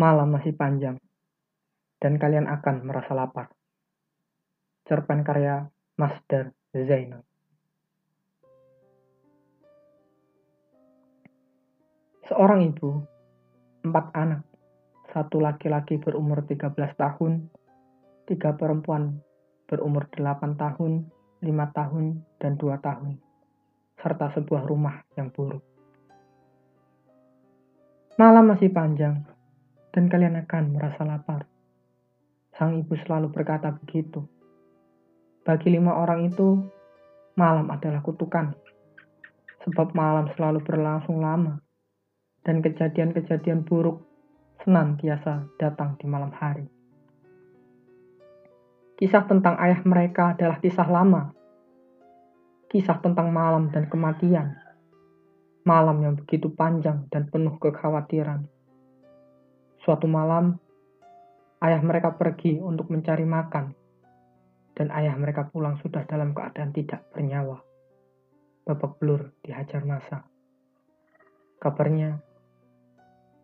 Malam masih panjang, dan kalian akan merasa lapar. Cerpen karya Master Zainal. Seorang ibu, empat anak, satu laki-laki berumur 13 tahun, tiga perempuan berumur 8 tahun, 5 tahun, dan 2 tahun, serta sebuah rumah yang buruk. Malam masih panjang, dan kalian akan merasa lapar. Sang ibu selalu berkata begitu. Bagi lima orang itu, malam adalah kutukan. Sebab malam selalu berlangsung lama, dan kejadian-kejadian buruk senantiasa datang di malam hari. Kisah tentang ayah mereka adalah kisah lama. Kisah tentang malam dan kematian. Malam yang begitu panjang dan penuh kekhawatiran Suatu malam, ayah mereka pergi untuk mencari makan, dan ayah mereka pulang sudah dalam keadaan tidak bernyawa. Babak belur dihajar masa. Kabarnya,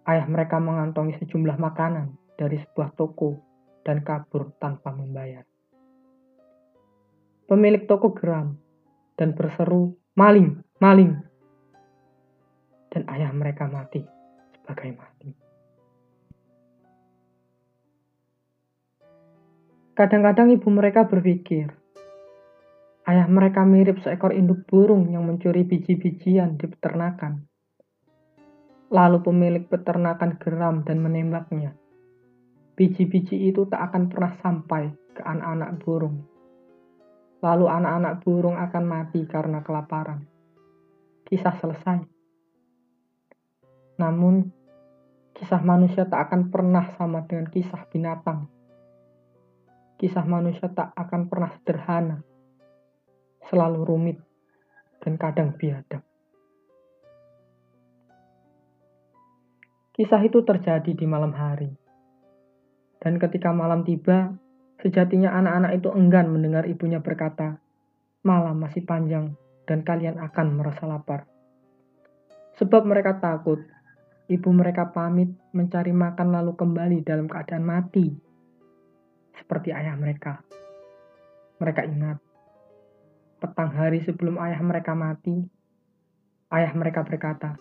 ayah mereka mengantongi sejumlah makanan dari sebuah toko dan kabur tanpa membayar. Pemilik toko geram dan berseru, "Maling, maling!" Dan ayah mereka mati sebagai mati. Kadang-kadang ibu mereka berpikir, ayah mereka mirip seekor induk burung yang mencuri biji-bijian di peternakan. Lalu pemilik peternakan geram dan menembaknya. Biji-biji itu tak akan pernah sampai ke anak-anak burung. Lalu anak-anak burung akan mati karena kelaparan. Kisah selesai. Namun, kisah manusia tak akan pernah sama dengan kisah binatang kisah manusia tak akan pernah sederhana, selalu rumit, dan kadang biadab. Kisah itu terjadi di malam hari. Dan ketika malam tiba, sejatinya anak-anak itu enggan mendengar ibunya berkata, malam masih panjang dan kalian akan merasa lapar. Sebab mereka takut, ibu mereka pamit mencari makan lalu kembali dalam keadaan mati seperti ayah mereka. Mereka ingat, petang hari sebelum ayah mereka mati, ayah mereka berkata,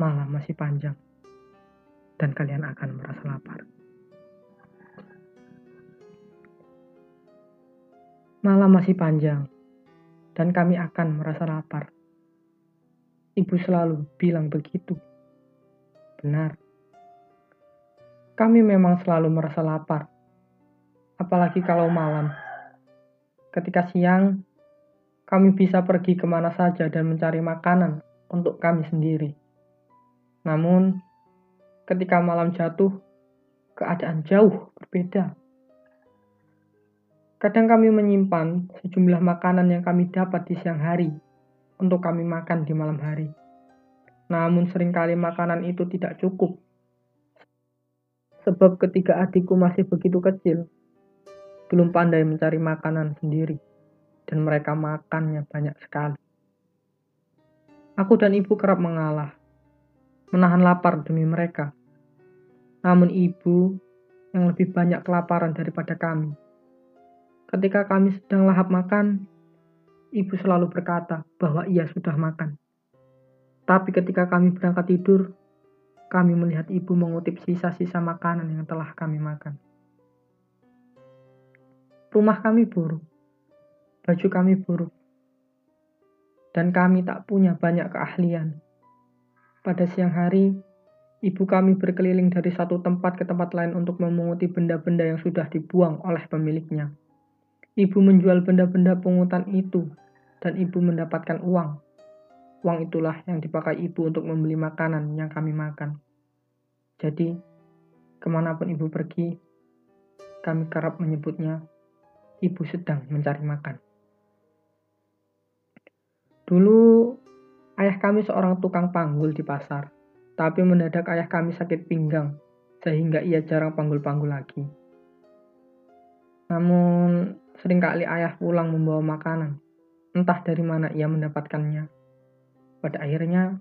malam masih panjang, dan kalian akan merasa lapar. Malam masih panjang, dan kami akan merasa lapar. Ibu selalu bilang begitu. Benar. Kami memang selalu merasa lapar apalagi kalau malam. Ketika siang, kami bisa pergi ke mana saja dan mencari makanan untuk kami sendiri. Namun, ketika malam jatuh, keadaan jauh berbeda. Kadang kami menyimpan sejumlah makanan yang kami dapat di siang hari untuk kami makan di malam hari. Namun sering kali makanan itu tidak cukup. Sebab ketika adikku masih begitu kecil, belum pandai mencari makanan sendiri, dan mereka makannya banyak sekali. Aku dan ibu kerap mengalah, menahan lapar demi mereka. Namun ibu yang lebih banyak kelaparan daripada kami. Ketika kami sedang lahap makan, ibu selalu berkata bahwa ia sudah makan. Tapi ketika kami berangkat tidur, kami melihat ibu mengutip sisa-sisa makanan yang telah kami makan. Rumah kami buruk, baju kami buruk, dan kami tak punya banyak keahlian. Pada siang hari, ibu kami berkeliling dari satu tempat ke tempat lain untuk memunguti benda-benda yang sudah dibuang oleh pemiliknya. Ibu menjual benda-benda pungutan itu, dan ibu mendapatkan uang. Uang itulah yang dipakai ibu untuk membeli makanan yang kami makan. Jadi, ke mana pun ibu pergi, kami kerap menyebutnya ibu sedang mencari makan. Dulu ayah kami seorang tukang panggul di pasar, tapi mendadak ayah kami sakit pinggang sehingga ia jarang panggul-panggul lagi. Namun sering kali ayah pulang membawa makanan, entah dari mana ia mendapatkannya. Pada akhirnya,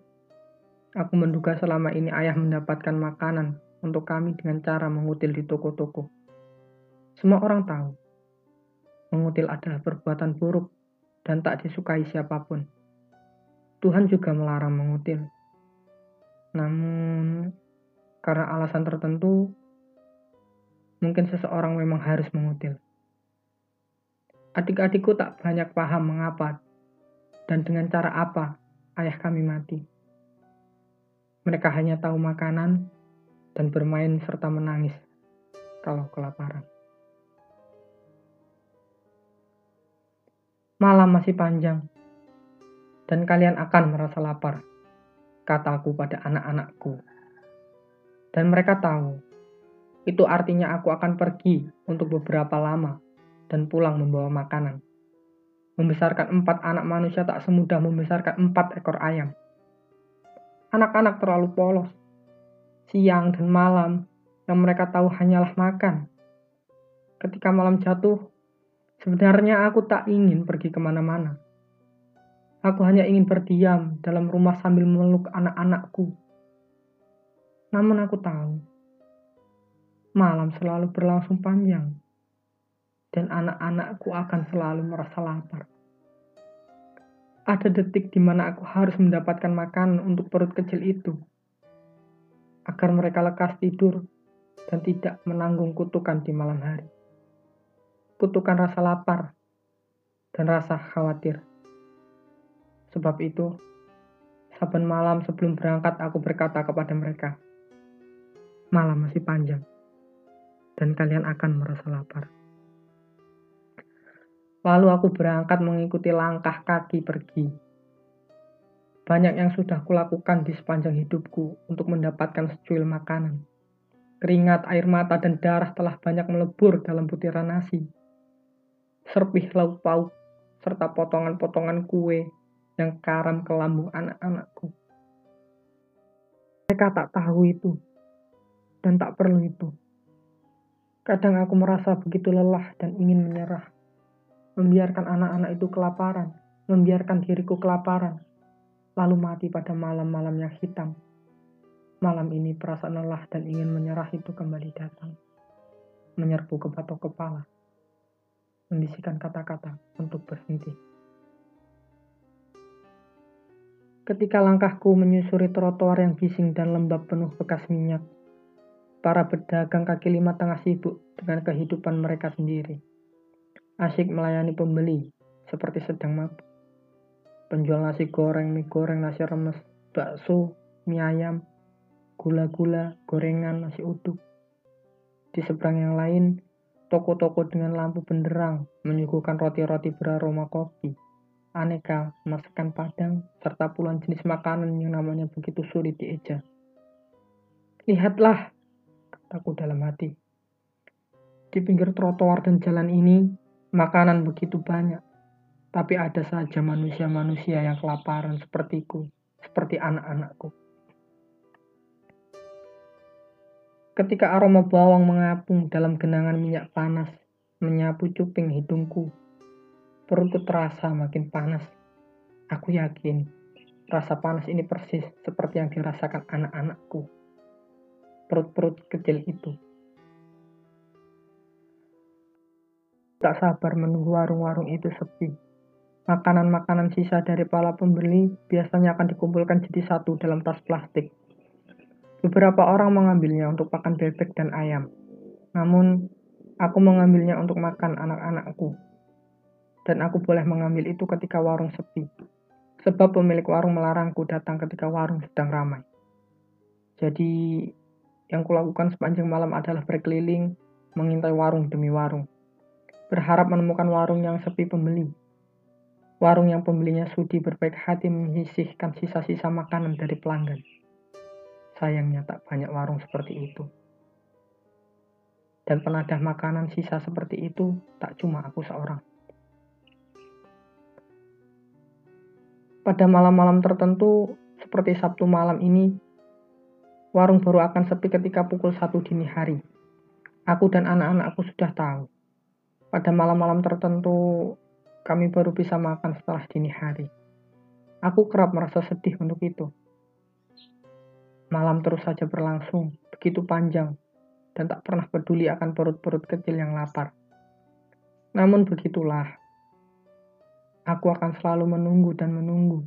aku menduga selama ini ayah mendapatkan makanan untuk kami dengan cara mengutil di toko-toko. Semua orang tahu, mengutil adalah perbuatan buruk dan tak disukai siapa pun. Tuhan juga melarang mengutil. Namun, karena alasan tertentu, mungkin seseorang memang harus mengutil. Adik-adikku tak banyak paham mengapa dan dengan cara apa ayah kami mati. Mereka hanya tahu makanan dan bermain serta menangis kalau kelaparan. Malam masih panjang, dan kalian akan merasa lapar, kataku pada anak-anakku. Dan mereka tahu, itu artinya aku akan pergi untuk beberapa lama dan pulang membawa makanan. Membesarkan empat anak manusia tak semudah membesarkan empat ekor ayam. Anak-anak terlalu polos. Siang dan malam yang mereka tahu hanyalah makan. Ketika malam jatuh, sebenarnya aku tak ingin pergi ke mana-mana. Aku hanya ingin berdiam dalam rumah sambil memeluk anak-anakku. Namun aku tahu, malam selalu berlangsung panjang, dan anak-anakku akan selalu merasa lapar. Ada detik di mana aku harus mendapatkan makanan untuk perut kecil itu, agar mereka lekas tidur dan tidak menanggung kutukan di malam hari. Kutukan rasa lapar dan rasa khawatir. Sebab itu, saben malam sebelum berangkat aku berkata kepada mereka, malam masih panjang, dan kalian akan merasa lapar. Lalu aku berangkat mengikuti langkah kaki pergi. Banyak yang sudah kulakukan di sepanjang hidupku untuk mendapatkan secuil makanan. Keringat, air mata, dan darah telah banyak melebur dalam butiran nasi. Serpih lauk pauk, serta potongan-potongan kue yang karam ke lambung anak-anakku. Mereka tak tahu itu, dan tak perlu itu. Kadang aku merasa begitu lelah dan ingin menyerah membiarkan anak-anak itu kelaparan, membiarkan diriku kelaparan, lalu mati pada malam-malam yang hitam. Malam ini perasaan lelah dan ingin menyerah itu kembali datang, menyerbu ke batok kepala, membisikkan kata-kata untuk berhenti. Ketika langkahku menyusuri trotoar yang bising dan lembab penuh bekas minyak, para pedagang kaki lima tengah sibuk dengan kehidupan mereka sendiri Asyik melayani pembeli, seperti sedang mabuk. Penjual nasi goreng, mie goreng, nasi remes, bakso, mie ayam, gula-gula, gorengan, nasi uduk. Di seberang yang lain, toko-toko dengan lampu benderang menyuguhkan roti-roti beraroma kopi, aneka masakan padang, serta puluhan jenis makanan yang namanya begitu sulit dieja. Lihatlah, kataku dalam hati. Di pinggir trotoar dan jalan ini, Makanan begitu banyak, tapi ada saja manusia-manusia yang kelaparan sepertiku, seperti anak-anakku. Ketika aroma bawang mengapung dalam genangan minyak panas, menyapu cuping hidungku, perutku terasa makin panas. Aku yakin rasa panas ini persis seperti yang dirasakan anak-anakku. Perut-perut kecil itu. Tak sabar menunggu warung-warung itu sepi. Makanan-makanan sisa dari para pembeli biasanya akan dikumpulkan jadi satu dalam tas plastik. Beberapa orang mengambilnya untuk pakan bebek dan ayam. Namun, aku mengambilnya untuk makan anak-anakku. Dan aku boleh mengambil itu ketika warung sepi. Sebab pemilik warung melarangku datang ketika warung sedang ramai. Jadi, yang kulakukan sepanjang malam adalah berkeliling, mengintai warung demi warung berharap menemukan warung yang sepi pembeli. Warung yang pembelinya sudi berbaik hati menyisihkan sisa-sisa makanan dari pelanggan. Sayangnya tak banyak warung seperti itu. Dan penadah makanan sisa seperti itu tak cuma aku seorang. Pada malam-malam tertentu, seperti Sabtu malam ini, warung baru akan sepi ketika pukul satu dini hari. Aku dan anak-anakku sudah tahu pada malam-malam tertentu, kami baru bisa makan setelah dini hari. Aku kerap merasa sedih untuk itu. Malam terus saja berlangsung, begitu panjang dan tak pernah peduli akan perut-perut kecil yang lapar. Namun begitulah, aku akan selalu menunggu dan menunggu.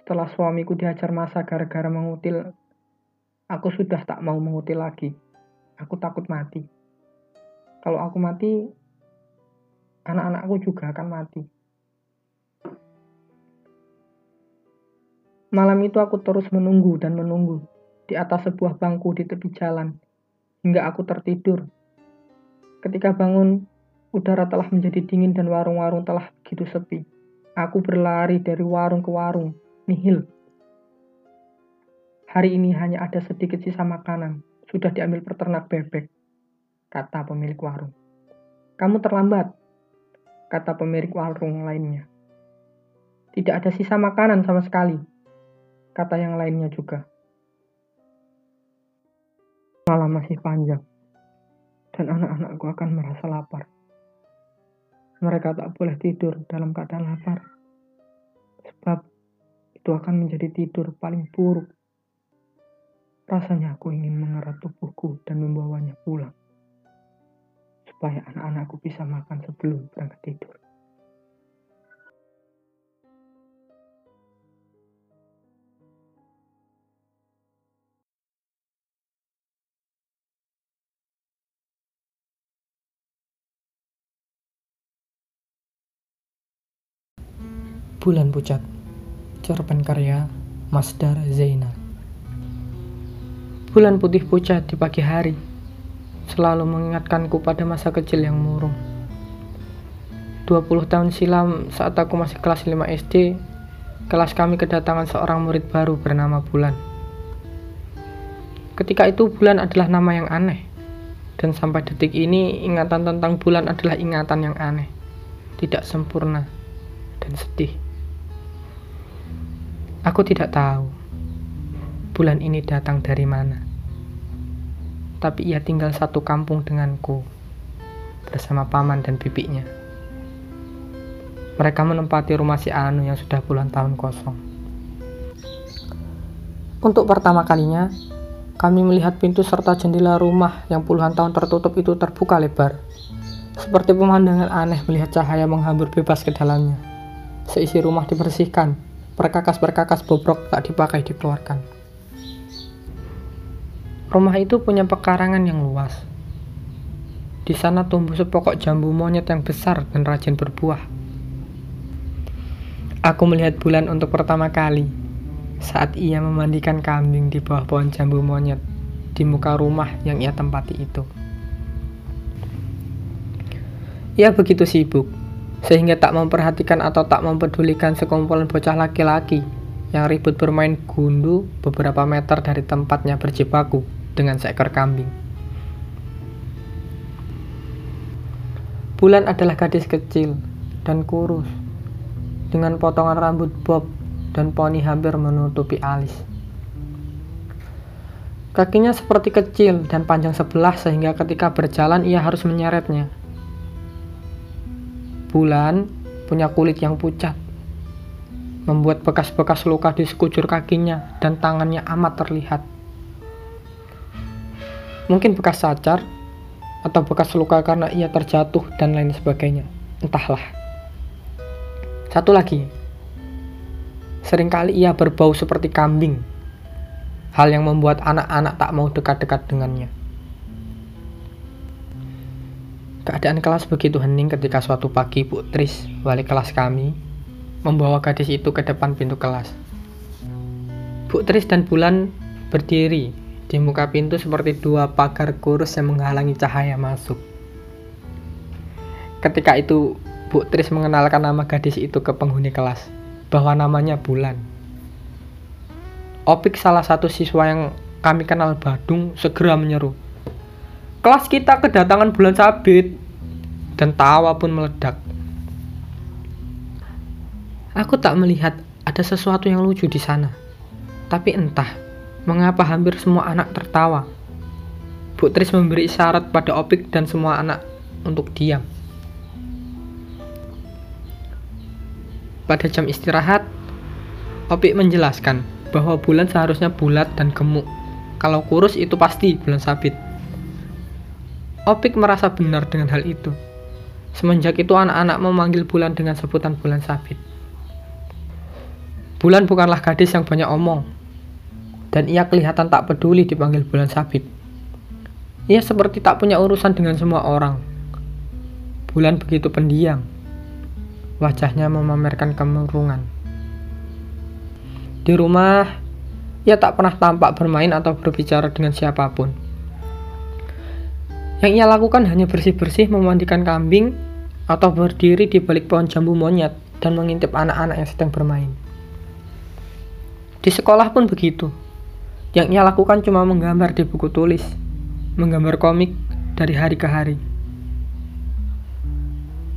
Setelah suamiku dihajar masa gara-gara mengutil, aku sudah tak mau mengutil lagi. Aku takut mati. Kalau aku mati, anak-anakku juga akan mati. Malam itu aku terus menunggu dan menunggu di atas sebuah bangku di tepi jalan hingga aku tertidur. Ketika bangun, udara telah menjadi dingin dan warung-warung telah begitu sepi. Aku berlari dari warung ke warung, nihil. Hari ini hanya ada sedikit sisa makanan, sudah diambil peternak bebek, kata pemilik warung. Kamu terlambat, kata pemilik warung lainnya. Tidak ada sisa makanan sama sekali, kata yang lainnya juga malam masih panjang, dan anak-anakku akan merasa lapar. Mereka tak boleh tidur dalam keadaan lapar, sebab itu akan menjadi tidur paling buruk. Rasanya aku ingin mengerat tubuhku dan membawanya pulang, supaya anak-anakku bisa makan sebelum berangkat tidur. Bulan Pucat Cerpen karya Masdar Zainal. Bulan putih pucat di pagi hari Selalu mengingatkanku pada masa kecil yang murung. 20 tahun silam saat aku masih kelas 5 SD Kelas kami kedatangan seorang murid baru bernama Bulan. Ketika itu Bulan adalah nama yang aneh Dan sampai detik ini ingatan tentang Bulan adalah ingatan yang aneh Tidak sempurna dan sedih Aku tidak tahu bulan ini datang dari mana. Tapi ia tinggal satu kampung denganku bersama paman dan bibinya. Mereka menempati rumah si Anu yang sudah puluhan tahun kosong. Untuk pertama kalinya, kami melihat pintu serta jendela rumah yang puluhan tahun tertutup itu terbuka lebar. Seperti pemandangan aneh melihat cahaya menghambur bebas ke dalamnya. Seisi rumah dibersihkan, Perkakas-perkakas bobrok tak dipakai dikeluarkan. Rumah itu punya pekarangan yang luas. Di sana tumbuh sepokok jambu monyet yang besar dan rajin berbuah. Aku melihat bulan untuk pertama kali saat ia memandikan kambing di bawah pohon jambu monyet di muka rumah yang ia tempati itu. Ia begitu sibuk sehingga tak memperhatikan atau tak mempedulikan sekumpulan bocah laki-laki yang ribut bermain gundu beberapa meter dari tempatnya berjibaku dengan seekor kambing. Bulan adalah gadis kecil dan kurus, dengan potongan rambut bob dan poni hampir menutupi alis. Kakinya seperti kecil dan panjang sebelah sehingga ketika berjalan ia harus menyeretnya. Bulan punya kulit yang pucat, membuat bekas-bekas luka di sekujur kakinya dan tangannya amat terlihat. Mungkin bekas cacar atau bekas luka karena ia terjatuh dan lain sebagainya. Entahlah. Satu lagi, sering kali ia berbau seperti kambing. Hal yang membuat anak-anak tak mau dekat-dekat dengannya. Keadaan kelas begitu hening ketika suatu pagi Bu Tris, wali kelas kami, membawa gadis itu ke depan pintu kelas. Bu Tris dan Bulan berdiri di muka pintu seperti dua pagar kurus yang menghalangi cahaya masuk. Ketika itu, Bu Tris mengenalkan nama gadis itu ke penghuni kelas, bahwa namanya Bulan. Opik salah satu siswa yang kami kenal Badung segera menyeru, Kelas kita kedatangan bulan sabit dan tawa pun meledak. Aku tak melihat ada sesuatu yang lucu di sana. Tapi entah mengapa hampir semua anak tertawa. Bu Tris memberi isyarat pada Opik dan semua anak untuk diam. Pada jam istirahat, Opik menjelaskan bahwa bulan seharusnya bulat dan gemuk kalau kurus itu pasti bulan sabit. Opik merasa benar dengan hal itu. Semenjak itu anak-anak memanggil bulan dengan sebutan bulan sabit. Bulan bukanlah gadis yang banyak omong, dan ia kelihatan tak peduli dipanggil bulan sabit. Ia seperti tak punya urusan dengan semua orang. Bulan begitu pendiam. Wajahnya memamerkan kemurungan. Di rumah, ia tak pernah tampak bermain atau berbicara dengan siapa pun. Yang ia lakukan hanya bersih-bersih memandikan kambing atau berdiri di balik pohon jambu monyet dan mengintip anak-anak yang sedang bermain. Di sekolah pun begitu. Yang ia lakukan cuma menggambar di buku tulis, menggambar komik dari hari ke hari.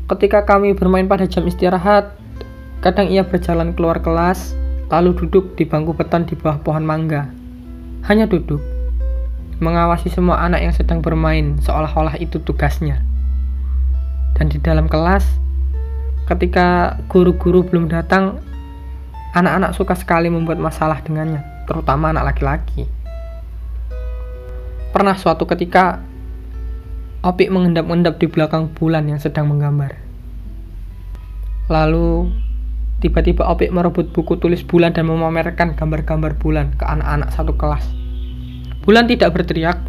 Ketika kami bermain pada jam istirahat, kadang ia berjalan keluar kelas, lalu duduk di bangku beton di bawah pohon mangga. Hanya duduk, mengawasi semua anak yang sedang bermain seolah-olah itu tugasnya. Dan di dalam kelas, ketika guru-guru belum datang, Anak-anak suka sekali membuat masalah dengannya, terutama anak laki-laki. Pernah suatu ketika, Opik mengendap-endap di belakang bulan yang sedang menggambar. Lalu, tiba-tiba Opik merebut buku tulis bulan dan memamerkan gambar-gambar bulan ke anak-anak satu kelas. Bulan tidak berteriak.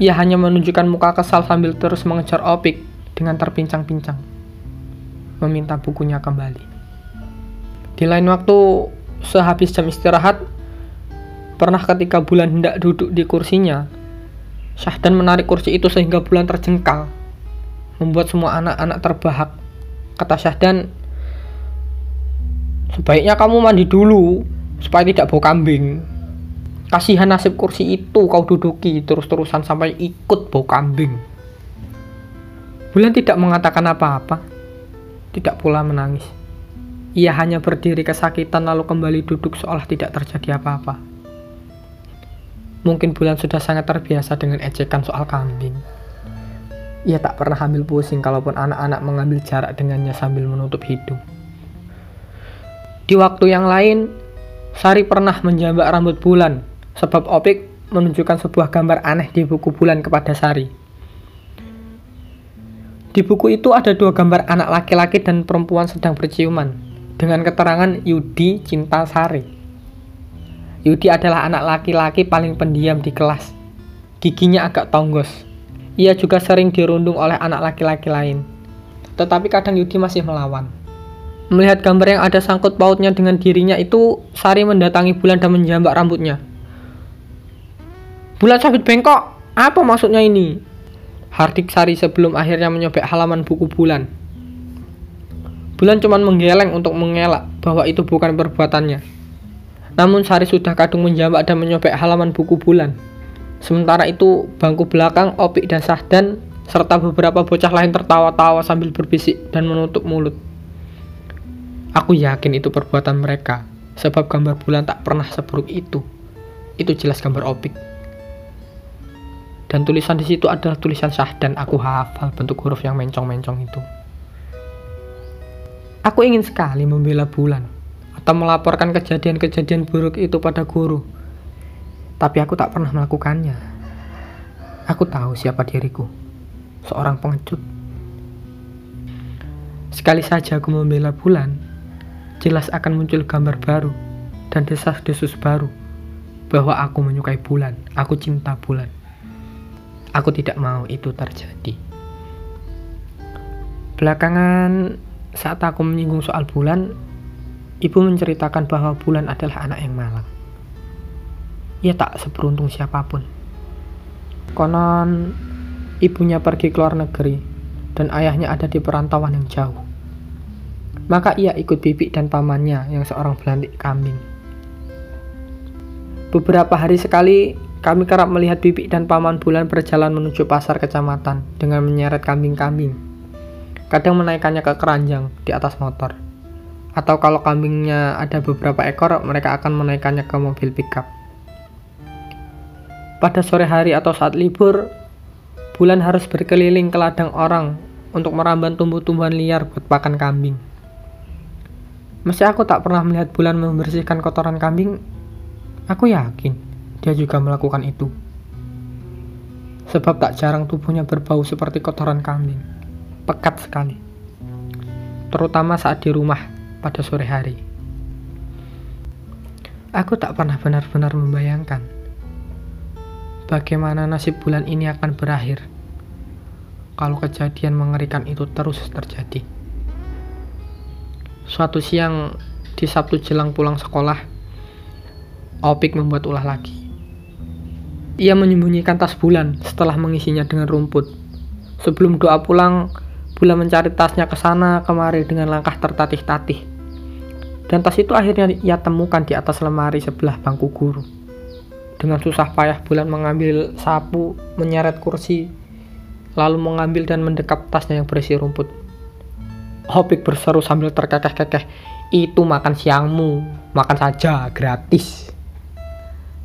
Ia hanya menunjukkan muka kesal sambil terus mengejar Opik dengan terpincang-pincang. Meminta bukunya kembali. Di lain waktu, sehabis jam istirahat, pernah ketika Bulan hendak duduk di kursinya, Syahdan menarik kursi itu sehingga Bulan terjengkal, membuat semua anak-anak terbahak. Kata Syahdan, sebaiknya kamu mandi dulu, supaya tidak bau kambing. Kasihan nasib kursi itu kau duduki terus-terusan sampai ikut bau kambing. Bulan tidak mengatakan apa-apa, tidak pula menangis. Ia hanya berdiri kesakitan lalu kembali duduk seolah tidak terjadi apa-apa. Mungkin Bulan sudah sangat terbiasa dengan ejekan soal kambing. Ia tak pernah ambil pusing kalaupun anak-anak mengambil jarak dengannya sambil menutup hidung. Di waktu yang lain, Sari pernah menjambak rambut Bulan sebab Opik menunjukkan sebuah gambar aneh di buku Bulan kepada Sari. Di buku itu ada dua gambar anak laki-laki dan perempuan sedang berciuman dengan keterangan Yudi Cinta Sari. Yudi adalah anak laki-laki paling pendiam di kelas. Giginya agak tonggos. Ia juga sering dirundung oleh anak laki-laki lain. Tetapi kadang Yudi masih melawan. Melihat gambar yang ada sangkut pautnya dengan dirinya itu, Sari mendatangi Bulan dan menjambak rambutnya. Bulan sabit bengkok, apa maksudnya ini? Hardik Sari sebelum akhirnya menyobek halaman buku Bulan. Bulan cuma menggeleng untuk mengelak bahwa itu bukan perbuatannya. Namun Sari sudah kadung menjambak dan menyobek halaman buku Bulan. Sementara itu, bangku belakang Opik dan Sahdan serta beberapa bocah lain tertawa-tawa sambil berbisik dan menutup mulut. Aku yakin itu perbuatan mereka, sebab gambar bulan tak pernah seburuk itu. Itu jelas gambar Opik. Dan tulisan di situ adalah tulisan Sahdan. Aku hafal bentuk huruf yang mencong-mencong itu. Aku ingin sekali membela bulan atau melaporkan kejadian-kejadian buruk itu pada guru. Tapi aku tak pernah melakukannya. Aku tahu siapa diriku. Seorang pengecut. Sekali saja aku membela bulan, jelas akan muncul gambar baru dan desas-desus baru bahwa aku menyukai bulan, aku cinta bulan. Aku tidak mau itu terjadi. Belakangan saat aku menyinggung soal bulan, ibu menceritakan bahwa bulan adalah anak yang malang. Ia tak seberuntung siapa pun. Konon, ibunya pergi ke luar negeri dan ayahnya ada di perantauan yang jauh. Maka ia ikut bibi dan pamannya yang seorang belantik kambing. Beberapa hari sekali kami kerap melihat bibi dan paman bulan berjalan menuju pasar kecamatan dengan menyeret kambing-kambing kadang menaikkannya ke keranjang di atas motor. Atau kalau kambingnya ada beberapa ekor, mereka akan menaikkannya ke mobil pickup. Pada sore hari atau saat libur, Bulan harus berkeliling ke ladang orang untuk meramban tumbuh-tumbuhan liar buat pakan kambing. Meski aku tak pernah melihat Bulan membersihkan kotoran kambing, aku yakin dia juga melakukan itu. Sebab tak jarang tubuhnya berbau seperti kotoran kambing. Pekat sekali. Terutama saat di rumah pada sore hari. Aku tak pernah benar-benar membayangkan bagaimana nasib bulan ini akan berakhir kalau kejadian mengerikan itu terus terjadi. Suatu siang di Sabtu jelang pulang sekolah, Opik membuat ulah lagi. Ia menyembunyikan tas bulan setelah mengisinya dengan rumput. Sebelum doa pulang, Bulan mencari tasnya ke sana kemari dengan langkah tertatih-tatih. Dan tas itu akhirnya ia temukan di atas lemari sebelah bangku guru. Dengan susah payah Bulan mengambil sapu, menyeret kursi, lalu mengambil dan mendekap tasnya yang berisi rumput. Hopik berseru sambil terkekeh-kekeh, itu makan siangmu, makan saja, gratis.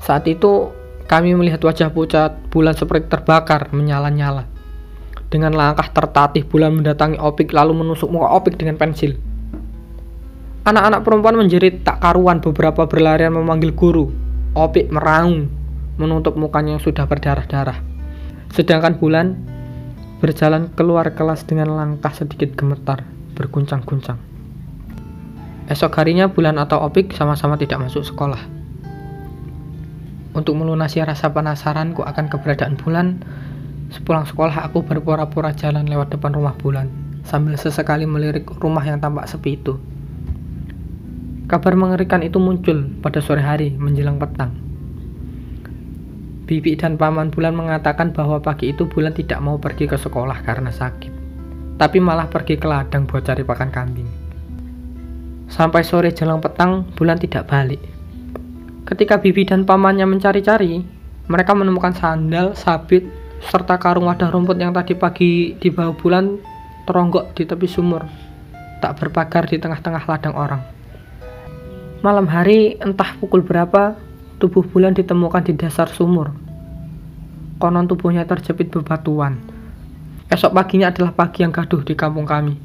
Saat itu, kami melihat wajah pucat bulan seperti terbakar, menyala-nyala. Dengan langkah tertatih, bulan mendatangi Opik lalu menusuk muka Opik dengan pensil. Anak-anak perempuan menjerit tak karuan beberapa berlarian memanggil guru. Opik meraung, menutup mukanya yang sudah berdarah-darah. Sedangkan bulan berjalan keluar kelas dengan langkah sedikit gemetar, berguncang-guncang. Esok harinya Bulan atau Opik sama-sama tidak masuk sekolah. Untuk melunasi rasa penasaranku akan keberadaan Bulan, sepulang sekolah aku berpura-pura jalan lewat depan rumah Bulan, sambil sesekali melirik rumah yang tampak sepi itu. Kabar mengerikan itu muncul pada sore hari menjelang petang. Bibi dan paman Bulan mengatakan bahwa pagi itu Bulan tidak mau pergi ke sekolah karena sakit, tapi malah pergi ke ladang buat cari pakan kambing. Sampai sore jelang petang, Bulan tidak balik. Ketika Bibi dan pamannya mencari-cari, mereka menemukan sandal, sabit, serta karung wadah rumput yang tadi pagi di bawah Bulan teronggok di tepi sumur, tak berpagar di tengah-tengah ladang orang. Malam hari, entah pukul berapa, tubuh bulan ditemukan di dasar sumur. Konon tubuhnya terjepit bebatuan. Esok paginya adalah pagi yang gaduh di kampung kami.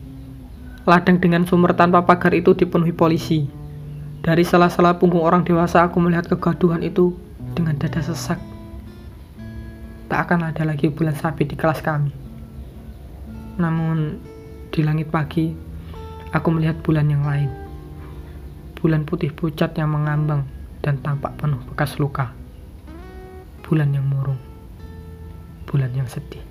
Ladang dengan sumur tanpa pagar itu dipenuhi polisi. Dari sela-sela punggung orang dewasa aku melihat kegaduhan itu dengan dada sesak. Tak akan ada lagi bulan sabit di kelas kami. Namun di langit pagi, aku melihat bulan yang lain. Bulan putih pucat yang mengambang dan tampak penuh bekas luka. Bulan yang murung, bulan yang sedih.